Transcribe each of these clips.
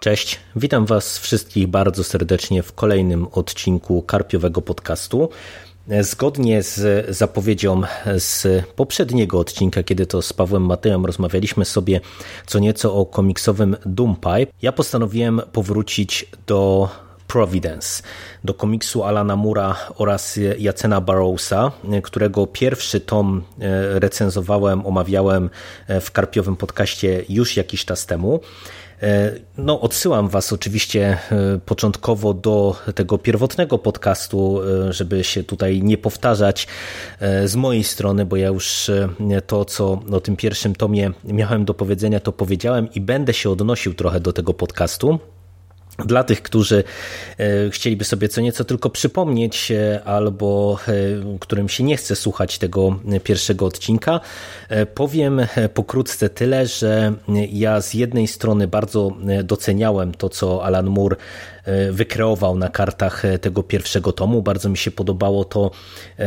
Cześć, witam Was wszystkich bardzo serdecznie w kolejnym odcinku Karpiowego Podcastu. Zgodnie z zapowiedzią z poprzedniego odcinka, kiedy to z Pawłem Matejem rozmawialiśmy sobie co nieco o komiksowym Doompipe, ja postanowiłem powrócić do Providence, do komiksu Alana Mura oraz Jacena Barrowsa, którego pierwszy tom recenzowałem, omawiałem w Karpiowym podcaście już jakiś czas temu. E, no, odsyłam Was oczywiście e, początkowo do tego pierwotnego podcastu, e, żeby się tutaj nie powtarzać z mojej strony, bo ja już to, co o tym pierwszym tomie miałem do powiedzenia, to powiedziałem i będę się odnosił trochę do tego podcastu. Dla tych, którzy e, chcieliby sobie co nieco tylko przypomnieć, e, albo e, którym się nie chce słuchać tego pierwszego odcinka, powiem pokrótce tyle, że ja z jednej strony bardzo doceniałem to, co Alan Moore wykreował na kartach e, tego pierwszego tomu. Bardzo mi się podobało to, e,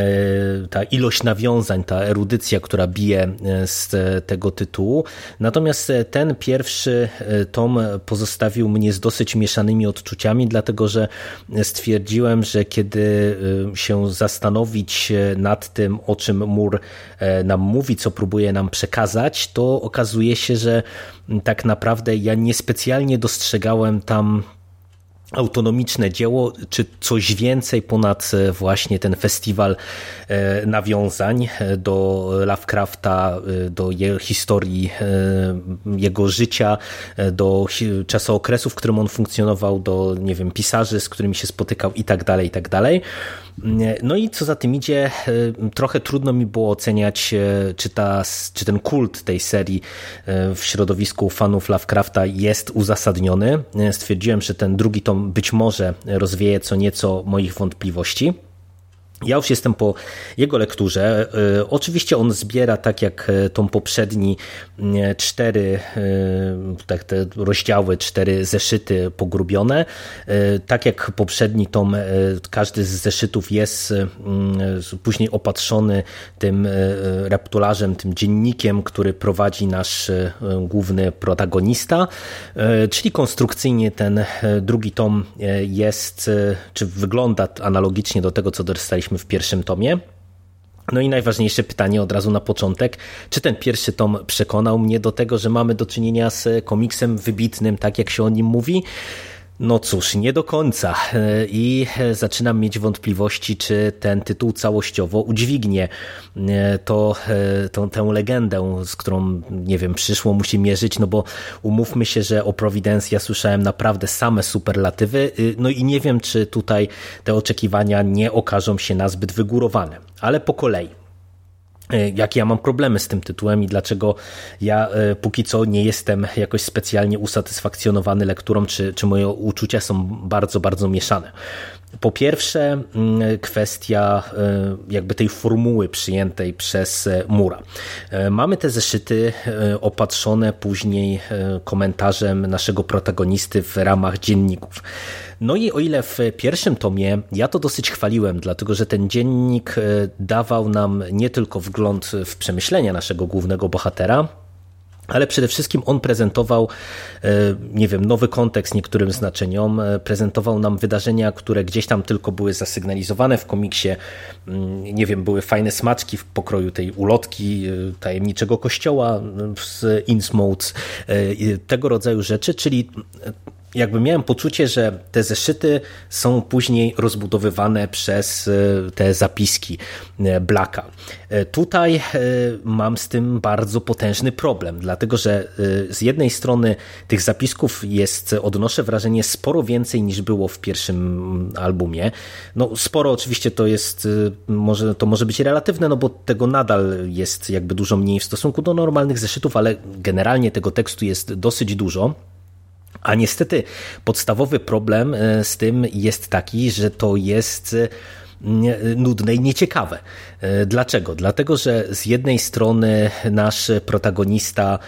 ta ilość nawiązań, ta erudycja, która bije z tego tytułu. Natomiast ten pierwszy tom pozostawił mnie z dosyć mieszanymi odczuciami, dlatego że stwierdziłem, że kiedy się zastanowić nad tym, o czym mur nam mówi, co próbuje nam przekazać, to okazuje się, że tak naprawdę ja niespecjalnie dostrzegałem tam autonomiczne dzieło, czy coś więcej ponad e, właśnie ten festiwal e, nawiązań e, do Lovecrafta, do historii, jego życia, do czasookresu, w którym on funkcjonował, do nie wiem, pisarzy, z którymi się spotykał i tak dalej, i tak dalej. No i co za tym idzie, trochę trudno mi było oceniać, czy, ta, czy ten kult tej serii w środowisku fanów Lovecrafta jest uzasadniony. Stwierdziłem, że ten drugi tom być może rozwieje co nieco moich wątpliwości. Ja już jestem po jego lekturze. E, oczywiście on zbiera, tak jak e, tą poprzedni, e, cztery tak te rozdziały, cztery zeszyty pogrubione. Tak jak poprzedni tom, każdy z zeszytów jest później opatrzony tym reptularzem, tym dziennikiem, który prowadzi nasz główny protagonista. Czyli konstrukcyjnie ten drugi tom jest, czy wygląda analogicznie do tego, co dostaliśmy w pierwszym tomie. No i najważniejsze pytanie od razu na początek, czy ten pierwszy tom przekonał mnie do tego, że mamy do czynienia z komiksem wybitnym, tak jak się o nim mówi? No cóż, nie do końca i zaczynam mieć wątpliwości, czy ten tytuł całościowo udźwignie to, tą, tę legendę, z którą, nie wiem, przyszło mu się mierzyć, no bo umówmy się, że o Providence ja słyszałem naprawdę same superlatywy, no i nie wiem, czy tutaj te oczekiwania nie okażą się nazbyt wygórowane, ale po kolei. E, jakie ja mam problemy z tym tytułem i dlaczego ja e, póki co nie jestem jakoś specjalnie usatysfakcjonowany lekturą, czy, czy moje uczucia są bardzo, bardzo mieszane. Po pierwsze, mm, kwestia e, jakby tej formuły przyjętej przez Mura. Mamy te zeszyty opatrzone później komentarzem naszego protagonisty w ramach dzienników. No i o ile w pierwszym tomie ja to dosyć chwaliłem, dlatego że ten dziennik e, dawał nam nie tylko wgląd w przemyślenia naszego głównego bohatera, ale przede wszystkim on prezentował, e, nie wiem, nowy kontekst niektórym znaczeniom, e, prezentował nam wydarzenia, które gdzieś tam tylko były zasygnalizowane w komiksie, mm, nie wiem, były fajne smaczki w pokroju tej ulotki tajemniczego kościoła z Innsmouth, tego rodzaju rzeczy, czyli jakby miałem poczucie, że te zeszyty są później rozbudowywane przez e, te zapiski e, Blacka. E, tutaj mam z tym bardzo potężny problem, dlatego że z jednej strony tych zapisków jest, odnoszę wrażenie, sporo więcej niż było w pierwszym albumie. No sporo oczywiście to jest, może, to może być relatywne, no bo tego nadal jest jakby dużo mniej w stosunku do normalnych zeszytów, ale generalnie tego tekstu jest dosyć dużo. A niestety podstawowy problem e, z tym jest taki, że to jest nudne i nieciekawe. Dlaczego? Dlatego, że z jednej strony nasz protagonista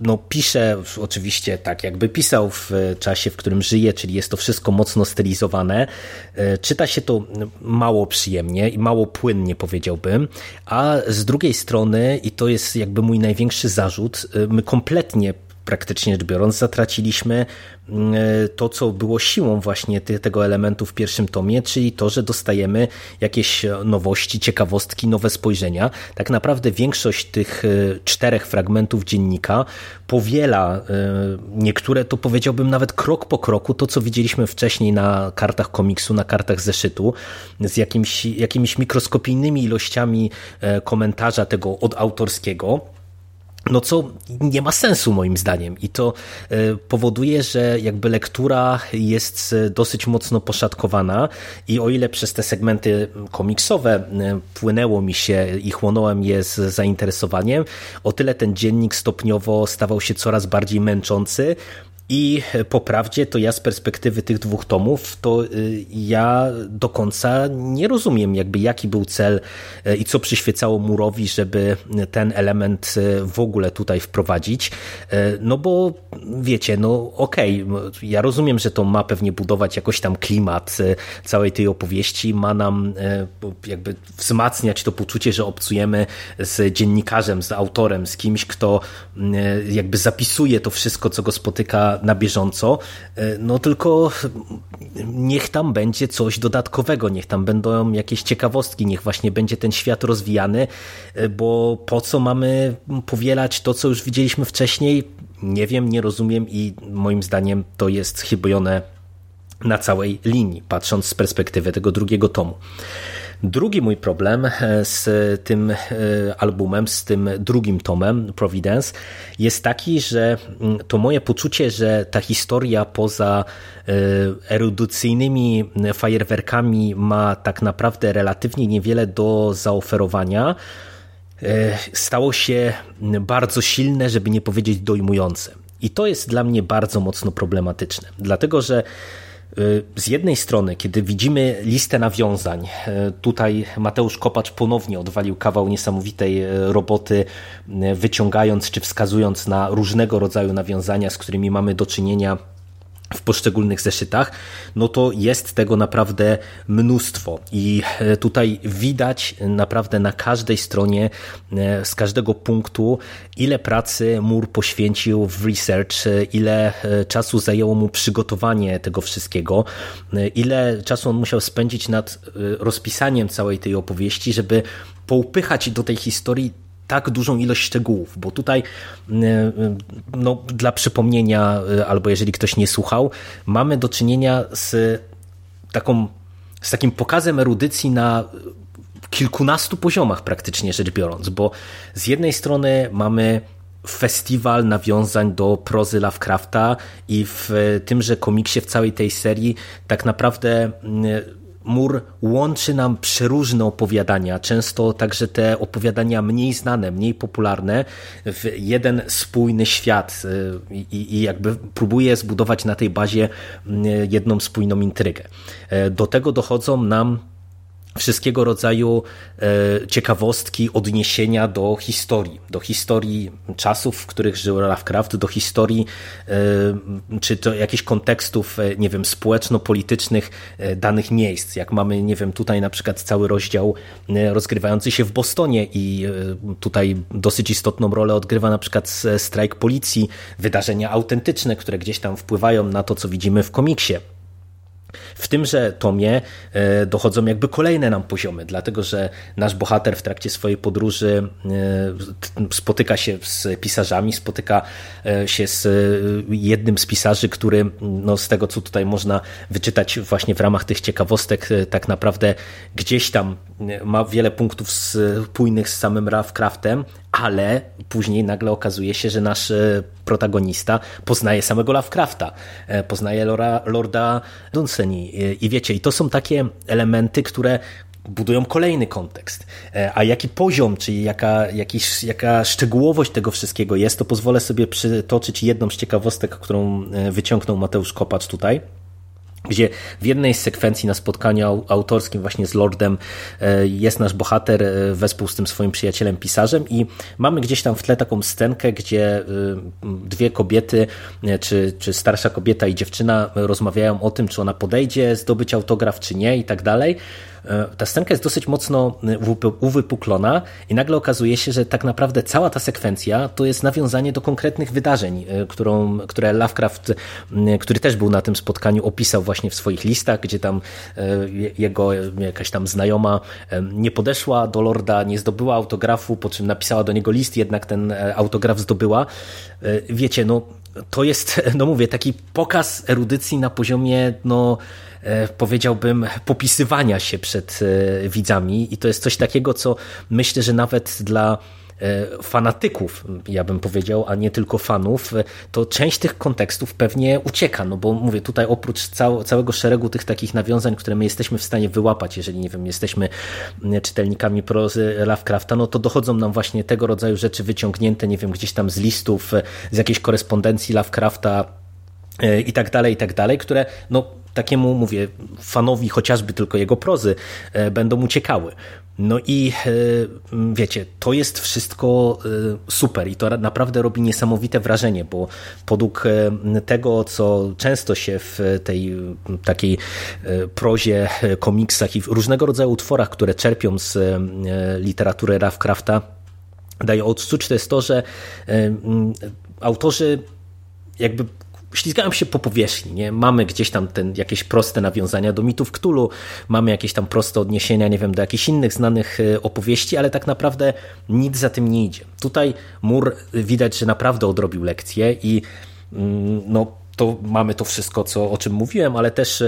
no, pisze oczywiście tak, jakby pisał w czasie, w którym żyje, czyli jest to wszystko mocno stylizowane. Czyta się to mało przyjemnie i mało płynnie, powiedziałbym, a z drugiej strony, i to jest jakby mój największy zarzut, my kompletnie praktycznie rzecz biorąc, zatraciliśmy mm, to, co było siłą właśnie tego elementu w pierwszym tomie, czyli to, że dostajemy jakieś nowości, ciekawostki, nowe spojrzenia. Tak naprawdę większość tych e, czterech fragmentów dziennika powiela e, niektóre, to powiedziałbym nawet krok po kroku, to co widzieliśmy wcześniej na kartach komiksu, na kartach zeszytu, z jakimiś, jakimiś mikroskopijnymi ilościami e, komentarza tego odautorskiego no co nie ma sensu moim zdaniem i to e, powoduje, że jakby lektura jest e, dosyć mocno poszatkowana i o ile przez te segmenty komiksowe e, płynęło mi się i chłonąłem je z zainteresowaniem, o tyle ten dziennik stopniowo stawał się coraz bardziej męczący, i po prawdzie, to ja z perspektywy tych dwóch tomów, to y, ja do końca nie rozumiem, jakby jaki był cel y, i co przyświecało Murowi, żeby ten element y, w ogóle tutaj wprowadzić. No bo wiecie, no okej, okay, ja rozumiem, że to ma pewnie budować jakoś tam klimat całej tej opowieści, ma nam jakby wzmacniać to poczucie, że obcujemy z dziennikarzem, z autorem, z kimś, kto jakby zapisuje to wszystko, co go spotyka na bieżąco, e, no tylko niech tam będzie coś dodatkowego, niech tam będą jakieś ciekawostki, niech właśnie będzie ten świat rozwijany, e, bo po co mamy powielać to, co już widzieliśmy wcześniej, nie wiem, nie rozumiem i moim zdaniem to jest chybione na całej linii, patrząc z perspektywy tego drugiego tomu. Drugi mój problem e, z tym e, albumem, z tym drugim tomem, Providence, jest taki, że mm, to moje poczucie, że ta historia poza e, erudycyjnymi fajerwerkami ma tak naprawdę relatywnie niewiele do zaoferowania, stało się bardzo silne, żeby nie powiedzieć dojmujące. I to jest dla mnie bardzo mocno problematyczne, dlatego że z jednej strony, kiedy widzimy listę nawiązań, e, tutaj Mateusz Kopacz ponownie odwalił kawał niesamowitej e, roboty, wyciągając czy wskazując na różnego rodzaju nawiązania, z którymi mamy do czynienia w poszczególnych zeszytach, no to jest tego naprawdę mnóstwo. I e, tutaj widać naprawdę na każdej stronie, e, z każdego punktu, ile pracy Mur poświęcił w research, e, ile czasu zajęło mu przygotowanie tego wszystkiego, ile czasu on musiał spędzić nad rozpisaniem całej tej opowieści, żeby poupychać do tej historii tak dużą ilość szczegółów, bo tutaj e, e, no, dla przypomnienia, e, albo jeżeli ktoś nie słuchał, mamy do czynienia z taką z takim pokazem erudycji na kilkunastu poziomach praktycznie rzecz biorąc, bo z jednej strony mamy festiwal nawiązań do prozy Lovecrafta i w tymże komiksie, w całej tej serii tak naprawdę Mur łączy nam przeróżne opowiadania, często także te opowiadania mniej znane, mniej popularne, w jeden spójny świat y, i, i jakby próbuje zbudować na tej bazie y, jedną spójną intrygę. E, do tego dochodzą nam wszystkiego rodzaju e, ciekawostki, odniesienia do historii, do historii czasów, w których żył Lovecraft, do historii e, czy to jakichś kontekstów, e, nie wiem, społeczno-politycznych danych miejsc. Jak mamy, nie wiem, tutaj na przykład cały rozdział rozgrywający się w Bostonie i tutaj dosyć istotną rolę odgrywa na przykład strajk policji, wydarzenia autentyczne, które gdzieś tam wpływają na to, co widzimy w komiksie. W tymże tomie e, dochodzą jakby kolejne nam poziomy, dlatego że nasz bohater w trakcie swojej podróży e, spotyka się z pisarzami, spotyka e, się z jednym z pisarzy, który no z tego co tutaj można wyczytać właśnie w ramach tych ciekawostek, tak naprawdę gdzieś tam ma wiele punktów spójnych z samym Lovecraftem, ale później nagle okazuje się, że nasz protagonista poznaje samego Lovecrafta, poznaje Lora, Lorda Dunsany e, i wiecie, i to są takie elementy, które budują kolejny kontekst. A jaki poziom, czyli jaka, jakiś, jaka szczegółowość tego wszystkiego jest, to pozwolę sobie przytoczyć jedną z ciekawostek, którą wyciągnął Mateusz Kopacz tutaj gdzie w jednej z sekwencji na spotkaniu autorskim właśnie z Lordem e, jest nasz bohater e, wespół z tym swoim przyjacielem pisarzem i mamy gdzieś tam w tle taką scenkę, gdzie e, dwie kobiety, czy, czy starsza kobieta i dziewczyna rozmawiają o tym, czy ona podejdzie zdobyć autograf, czy nie i tak dalej. E, ta scenka jest dosyć mocno e, uwypuklona i nagle okazuje się, że tak naprawdę cała ta sekwencja to jest nawiązanie do konkretnych wydarzeń, e, którą, które Lovecraft, który też był na tym spotkaniu, opisał właśnie w swoich listach, gdzie tam jego jakaś tam znajoma nie podeszła do Lorda, nie zdobyła autografu, po czym napisała do niego list, jednak ten autograf zdobyła. Wiecie, no to jest, no mówię, taki pokaz erudycji na poziomie, no E, powiedziałbym, popisywania się przed e, widzami. I to jest coś takiego, co myślę, że nawet dla fanatyków, ja bym powiedział, a nie tylko fanów, to część tych kontekstów pewnie ucieka, no bo mówię tutaj oprócz cał, całego szeregu tych takich nawiązań, które my jesteśmy w stanie wyłapać, jeżeli nie wiem, jesteśmy czytelnikami prozy Lovecrafta, no to dochodzą nam właśnie tego rodzaju rzeczy wyciągnięte, nie wiem, gdzieś tam z listów, z jakiejś korespondencji Lovecrafta i tak dalej, i tak dalej, które no takiemu, mówię, fanowi chociażby tylko jego prozy e, będą uciekały. No i e, wiecie, to jest wszystko e, super i to naprawdę robi niesamowite wrażenie, bo podług tego, co często się w tej takiej prozie, komiksach i w różnego rodzaju utworach, które czerpią z literatury Lovecrafta, daje odczuć, to jest to, że autorzy jakby ślizgają się po powierzchni. Nie? Mamy gdzieś tam ten, jakieś proste nawiązania do mitów Cthulhu, mamy jakieś tam proste odniesienia, nie wiem, do jakichś innych znanych e, opowieści, ale tak naprawdę nic za tym nie idzie. Tutaj Mur widać, że naprawdę odrobił lekcję i mm, no, to mamy to wszystko, co, o czym mówiłem, ale też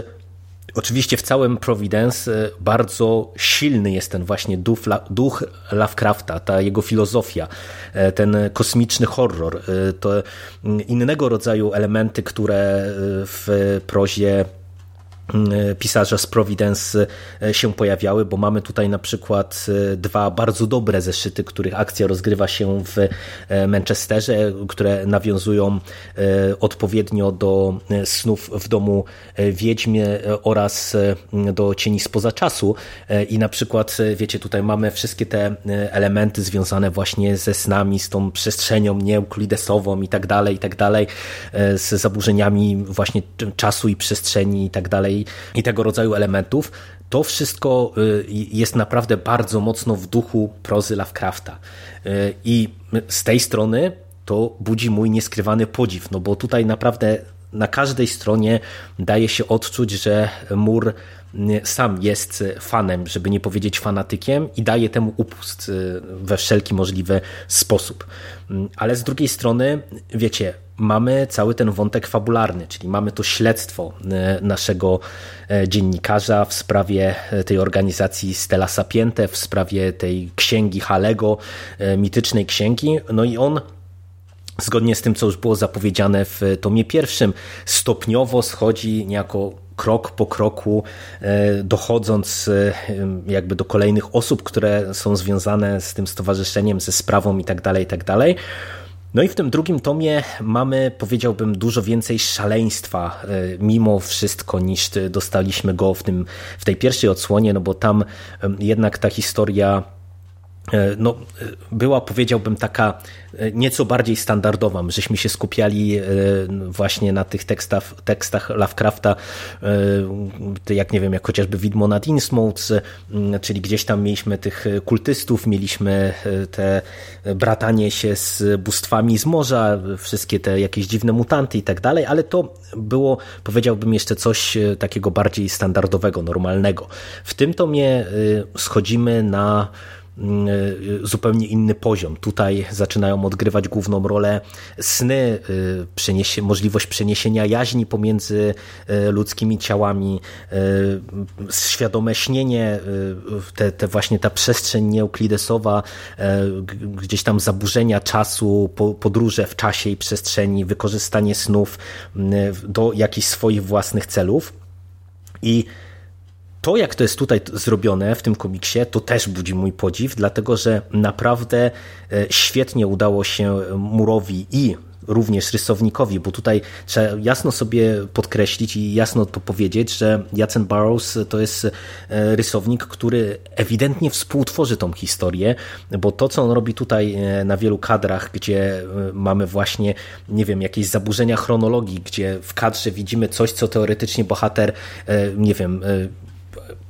Oczywiście w całym Providence e, bardzo silny jest ten właśnie duch, duch Lovecrafta, ta jego filozofia, e, ten kosmiczny horror, e, to innego rodzaju elementy, które w prozie pisarza z Providence e, się pojawiały, bo mamy tutaj na przykład e, dwa bardzo dobre zeszyty, których akcja rozgrywa się w Manchesterze, które nawiązują odpowiednio do snów w domu wiedźmie oraz do cieni spoza czasu. I na przykład wiecie, tutaj mamy wszystkie te elementy związane właśnie ze snami, z tą przestrzenią nieuklidesową i tak dalej, i tak dalej, z zaburzeniami właśnie czasu i przestrzeni i tak dalej i tego rodzaju elementów, to wszystko y, jest naprawdę bardzo mocno w duchu prozy Lovecrafta. Y, I z tej strony to budzi mój nieskrywany podziw, no bo tutaj naprawdę na każdej stronie daje się odczuć, że Mur sam jest fanem, żeby nie powiedzieć fanatykiem i daje temu upust we wszelki możliwy sposób. Ale z drugiej strony, wiecie, mamy cały ten wątek fabularny, czyli mamy to śledztwo e, naszego e, dziennikarza w sprawie e, tej organizacji Stella Sapiente, w sprawie tej księgi Halego, mitycznej księgi. No i on zgodnie z tym, co już było zapowiedziane w tomie pierwszym, stopniowo schodzi niejako krok po kroku, dochodząc jakby do kolejnych osób, które są związane z tym stowarzyszeniem, ze sprawą itd., tak itd. Tak no i w tym drugim tomie mamy, powiedziałbym, dużo więcej szaleństwa e, mimo wszystko niż dostaliśmy go w, tym, w tej pierwszej odsłonie, no bo tam jednak ta historia E, no, e, była, powiedziałbym, taka e, nieco bardziej standardowa. Żeśmy się skupiali właśnie na tych tekstach, tekstach Lovecrafta, jak nie wiem, jak chociażby Widmo nad Innsmouth, czyli gdzieś tam mieliśmy tych kultystów, mieliśmy te bratanie się z bóstwami z morza, wszystkie te jakieś dziwne mutanty i tak dalej, ale to było, powiedziałbym, jeszcze coś takiego bardziej standardowego, normalnego. W tym tomie schodzimy na zupełnie inny poziom. Tutaj zaczynają odgrywać główną rolę sny, y, przeniesie, możliwość przeniesienia jaźni pomiędzy y, ludzkimi ciałami, świadome śnienie, te, te właśnie ta przestrzeń nieuklidesowa, gdzieś tam zaburzenia czasu, podróże w czasie i przestrzeni, wykorzystanie snów do jakichś swoich własnych celów. I to, jak to jest tutaj zrobione w tym komiksie, to też budzi mój podziw, dlatego że naprawdę e, świetnie udało się Murowi i również rysownikowi, bo tutaj trzeba jasno sobie podkreślić i jasno to powiedzieć, że Jacen Barrows to jest rysownik, który ewidentnie współtworzy tą historię, bo to, co on robi tutaj na wielu kadrach, gdzie mamy właśnie, nie wiem, jakieś zaburzenia chronologii, gdzie w kadrze widzimy coś, co teoretycznie bohater, nie wiem,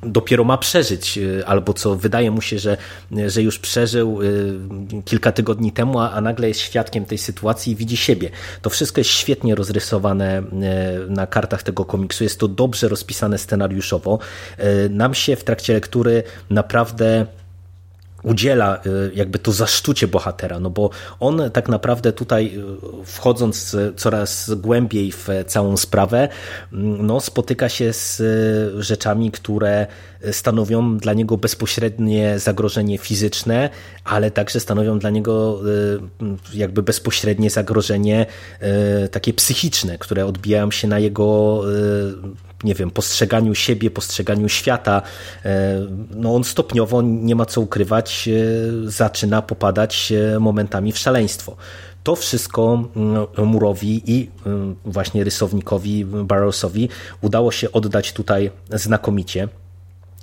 dopiero ma przeżyć, y, albo co wydaje mu się, że, że już przeżył y, kilka tygodni temu, a, nagle jest świadkiem tej sytuacji i widzi siebie. To wszystko jest świetnie rozrysowane y, na kartach tego komiksu, jest to dobrze rozpisane scenariuszowo. Nam się w trakcie lektury naprawdę udziela y, jakby to zaszczucie bohatera, no bo on tak naprawdę tutaj y, wchodząc coraz głębiej w całą sprawę, mm, no spotyka się z y, rzeczami, które stanowią dla niego bezpośrednie zagrożenie fizyczne, ale także stanowią dla niego jakby bezpośrednie zagrożenie takie psychiczne, które odbijają się na jego nie wiem, postrzeganiu siebie, postrzeganiu świata, e, no on stopniowo, nie ma co ukrywać, e, zaczyna popadać e, momentami w szaleństwo. To wszystko mm, Murowi i właśnie rysownikowi Barrowsowi udało się oddać tutaj znakomicie.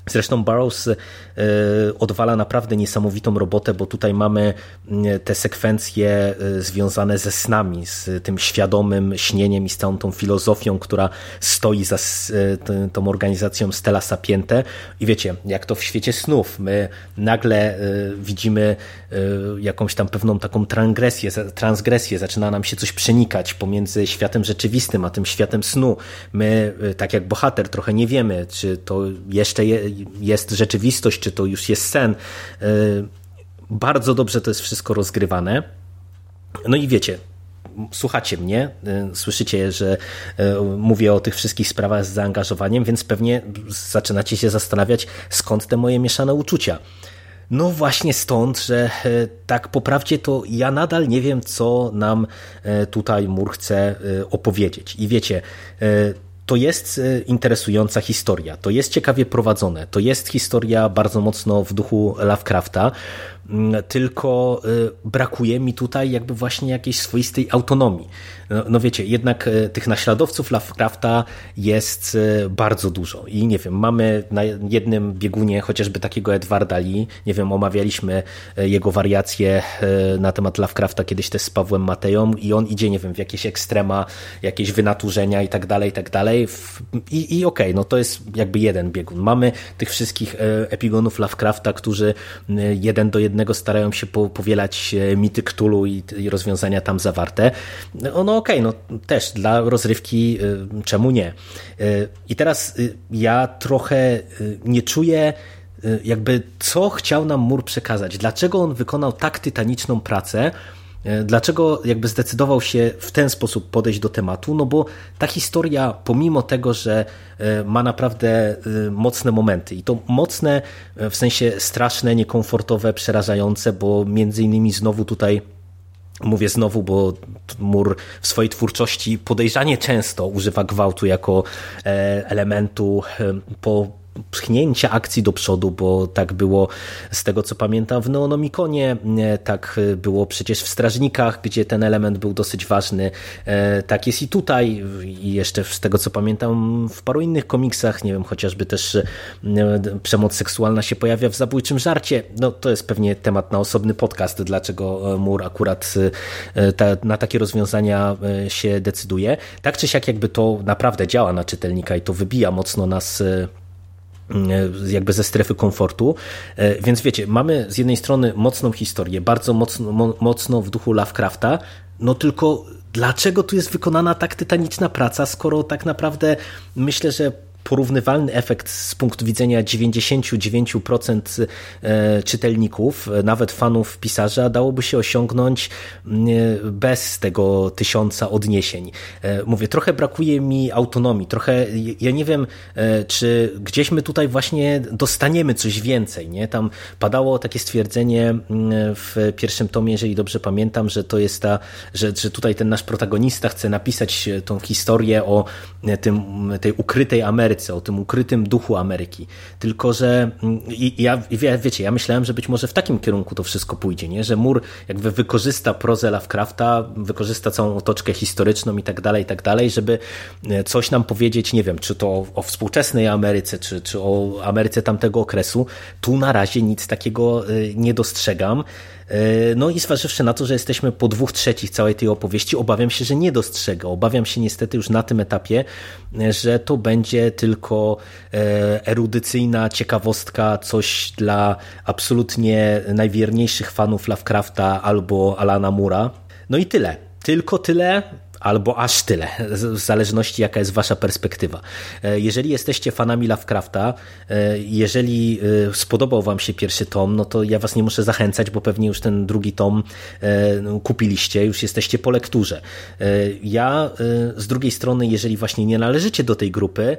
Zresztą Barrows e, odwala naprawdę niesamowitą robotę, bo tutaj mamy te sekwencje e, związane ze snami, z tym świadomym śnieniem i z całą tą filozofią, która stoi za e, tą organizacją Stella Sapiente. I wiecie, jak to w świecie snów, my nagle widzimy jakąś tam pewną taką transgresję, transgresję, zaczyna nam się coś przenikać pomiędzy światem rzeczywistym, a tym światem snu. My, tak jak bohater, trochę nie wiemy, czy to jeszcze je, jest rzeczywistość, czy to już jest sen. E, bardzo dobrze to jest wszystko rozgrywane. No i wiecie, słuchacie mnie, e, słyszycie, że e, mówię o tych wszystkich sprawach z zaangażowaniem, więc pewnie zaczynacie się zastanawiać, skąd te moje mieszane uczucia. No właśnie stąd, że tak po prawdzie to ja nadal nie wiem, co nam tutaj Mur chce opowiedzieć. I wiecie, to jest e, interesująca historia, to jest ciekawie prowadzone, to jest historia bardzo mocno w duchu Lovecrafta, tylko e, brakuje mi tutaj jakby właśnie jakiejś swoistej autonomii. No, no, wiecie, jednak e, tych naśladowców Lovecrafta jest bardzo dużo i nie wiem, mamy na jednym biegunie chociażby takiego Edwarda Lee, nie wiem, omawialiśmy jego wariacje na temat Lovecrafta kiedyś też z Pawłem Mateją i on idzie, nie wiem, w jakieś ekstrema, jakieś wynaturzenia i tak dalej, i tak dalej. I, i okej, okay, no to jest jakby jeden biegun. Mamy tych wszystkich epigonów Lovecrafta, którzy jeden do jednego starają się powielać e, mity Cthulhu i, i rozwiązania tam zawarte. No, no okej, okay, no też dla rozrywki czemu nie? I teraz ja trochę nie czuję jakby co chciał nam Mur przekazać, dlaczego on wykonał tak tytaniczną pracę, E, dlaczego jakby zdecydował się w ten sposób podejść do tematu? No bo ta historia, pomimo tego, że e, ma naprawdę e, mocne momenty i to mocne w sensie straszne, niekomfortowe, przerażające, bo między innymi znowu tutaj Mówię znowu, bo Mur w swojej twórczości podejrzanie często używa gwałtu jako elementu po pchnięcia akcji do przodu, bo tak było z tego co pamiętam w Neonomikonie, tak było przecież w Strażnikach, gdzie ten element był dosyć ważny, e, tak jest i tutaj i jeszcze z tego co pamiętam w paru innych komiksach, nie wiem, chociażby też e, przemoc seksualna się pojawia w Zabójczym Żarcie, no to jest pewnie temat na osobny podcast, dlaczego e, Mur akurat na takie rozwiązania się decyduje. Tak czy siak jakby to naprawdę działa na czytelnika i to wybija mocno nas E, jakby ze strefy komfortu. E, więc wiecie, mamy z jednej strony mocną historię, bardzo mocno, mocno w duchu Lovecrafta, no tylko dlaczego tu jest wykonana tak tytaniczna praca, skoro tak naprawdę myślę, że porównywalny efekt z punktu widzenia 99% e, czytelników, e, nawet fanów pisarza, dałoby się osiągnąć bez tego tysiąca odniesień. E, mówię, trochę brakuje mi autonomii, trochę, ja nie wiem, czy gdzieś my tutaj właśnie dostaniemy coś więcej, nie? Tam padało takie stwierdzenie w pierwszym tomie, jeżeli dobrze pamiętam, że to jest ta, że, że tutaj ten nasz protagonista chce napisać tą historię o tym, tej ukrytej Ameryce, Ameryce, o tym ukrytym duchu Ameryki. Tylko, że mm, i, ja, wiecie, ja myślałem, że być może w takim kierunku to wszystko pójdzie, nie? że mur jakby wykorzysta prozę Lovecrafta, wykorzysta całą otoczkę historyczną i tak dalej, i tak dalej, żeby e, coś nam powiedzieć, nie wiem, czy to o, współczesnej Ameryce, czy, czy o Ameryce tamtego okresu. Tu na razie nic takiego e, nie dostrzegam. E, no i zważywszy na to, że jesteśmy po dwóch trzecich całej tej opowieści, obawiam się, że nie dostrzega. Obawiam się niestety już na tym etapie, e, że to będzie tylko e, erudycyjna ciekawostka, coś dla absolutnie najwierniejszych fanów Lovecrafta albo Alana Mura. No i tyle. Tylko tyle albo aż tyle, w zależności jaka jest wasza perspektywa. E, jeżeli jesteście fanami Lovecrafta, e, jeżeli e, spodobał wam się pierwszy tom, no to ja was nie muszę zachęcać, bo pewnie już ten drugi tom no, kupiliście, już jesteście po lekturze. Ja z drugiej strony, jeżeli właśnie nie należycie do tej grupy,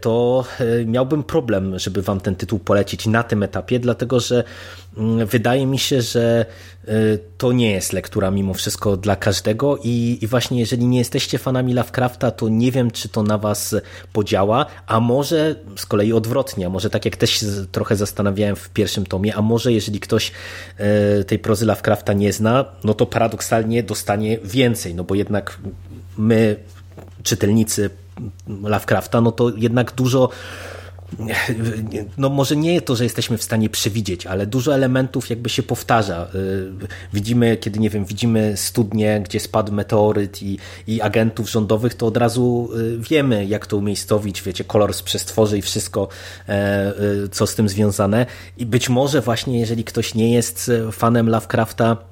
to miałbym problem, żeby wam ten tytuł polecić na tym etapie, dlatego że mm, wydaje mi się, że to nie jest lektura mimo wszystko dla każdego i, i właśnie jeżeli nie jesteście fanami Lovecrafta, to nie wiem, czy to na was podziała, a może z kolei odwrotnie, a może tak jak też trochę zastanawiałem w pierwszym tomie, a może jeżeli ktoś e, tej prozy Lovecrafta nie zna, no to paradoksalnie dostanie więcej, no bo jednak my, czytelnicy Lovecrafta, no to jednak dużo no może nie to, że jesteśmy w stanie przewidzieć, ale dużo elementów jakby się powtarza. Y, widzimy, kiedy nie wiem, widzimy studnie, gdzie spadł meteoryt i, i agentów rządowych, to od razu y, wiemy, jak to umiejscowić, wiecie, kolor z przestworzy i wszystko, e, y, co z tym związane. I być może właśnie, jeżeli ktoś nie jest fanem Lovecrafta,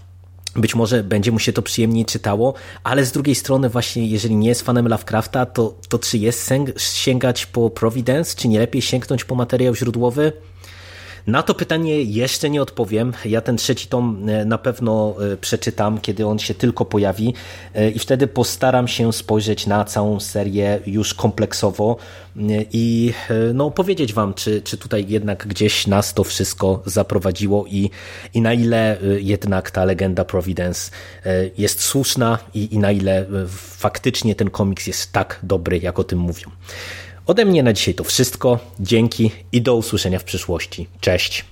być może będzie mu się to przyjemniej czytało, ale z drugiej strony właśnie, jeżeli nie jest fanem Lovecrafta, to, to czy jest sięgać po Providence, czy nie lepiej sięgnąć po materiał źródłowy? Na to pytanie jeszcze nie odpowiem. Ja ten trzeci tom e, na pewno e, przeczytam, kiedy on się tylko pojawi e, i wtedy postaram się spojrzeć na całą serię już kompleksowo i no, powiedzieć Wam, czy, czy tutaj jednak gdzieś nas to wszystko zaprowadziło i, i na ile jednak ta legenda Providence jest słuszna i, i na ile faktycznie ten komiks jest tak dobry, jak o tym mówią. Ode mnie na dzisiaj to wszystko. Dzięki i do usłyszenia w przyszłości. Cześć.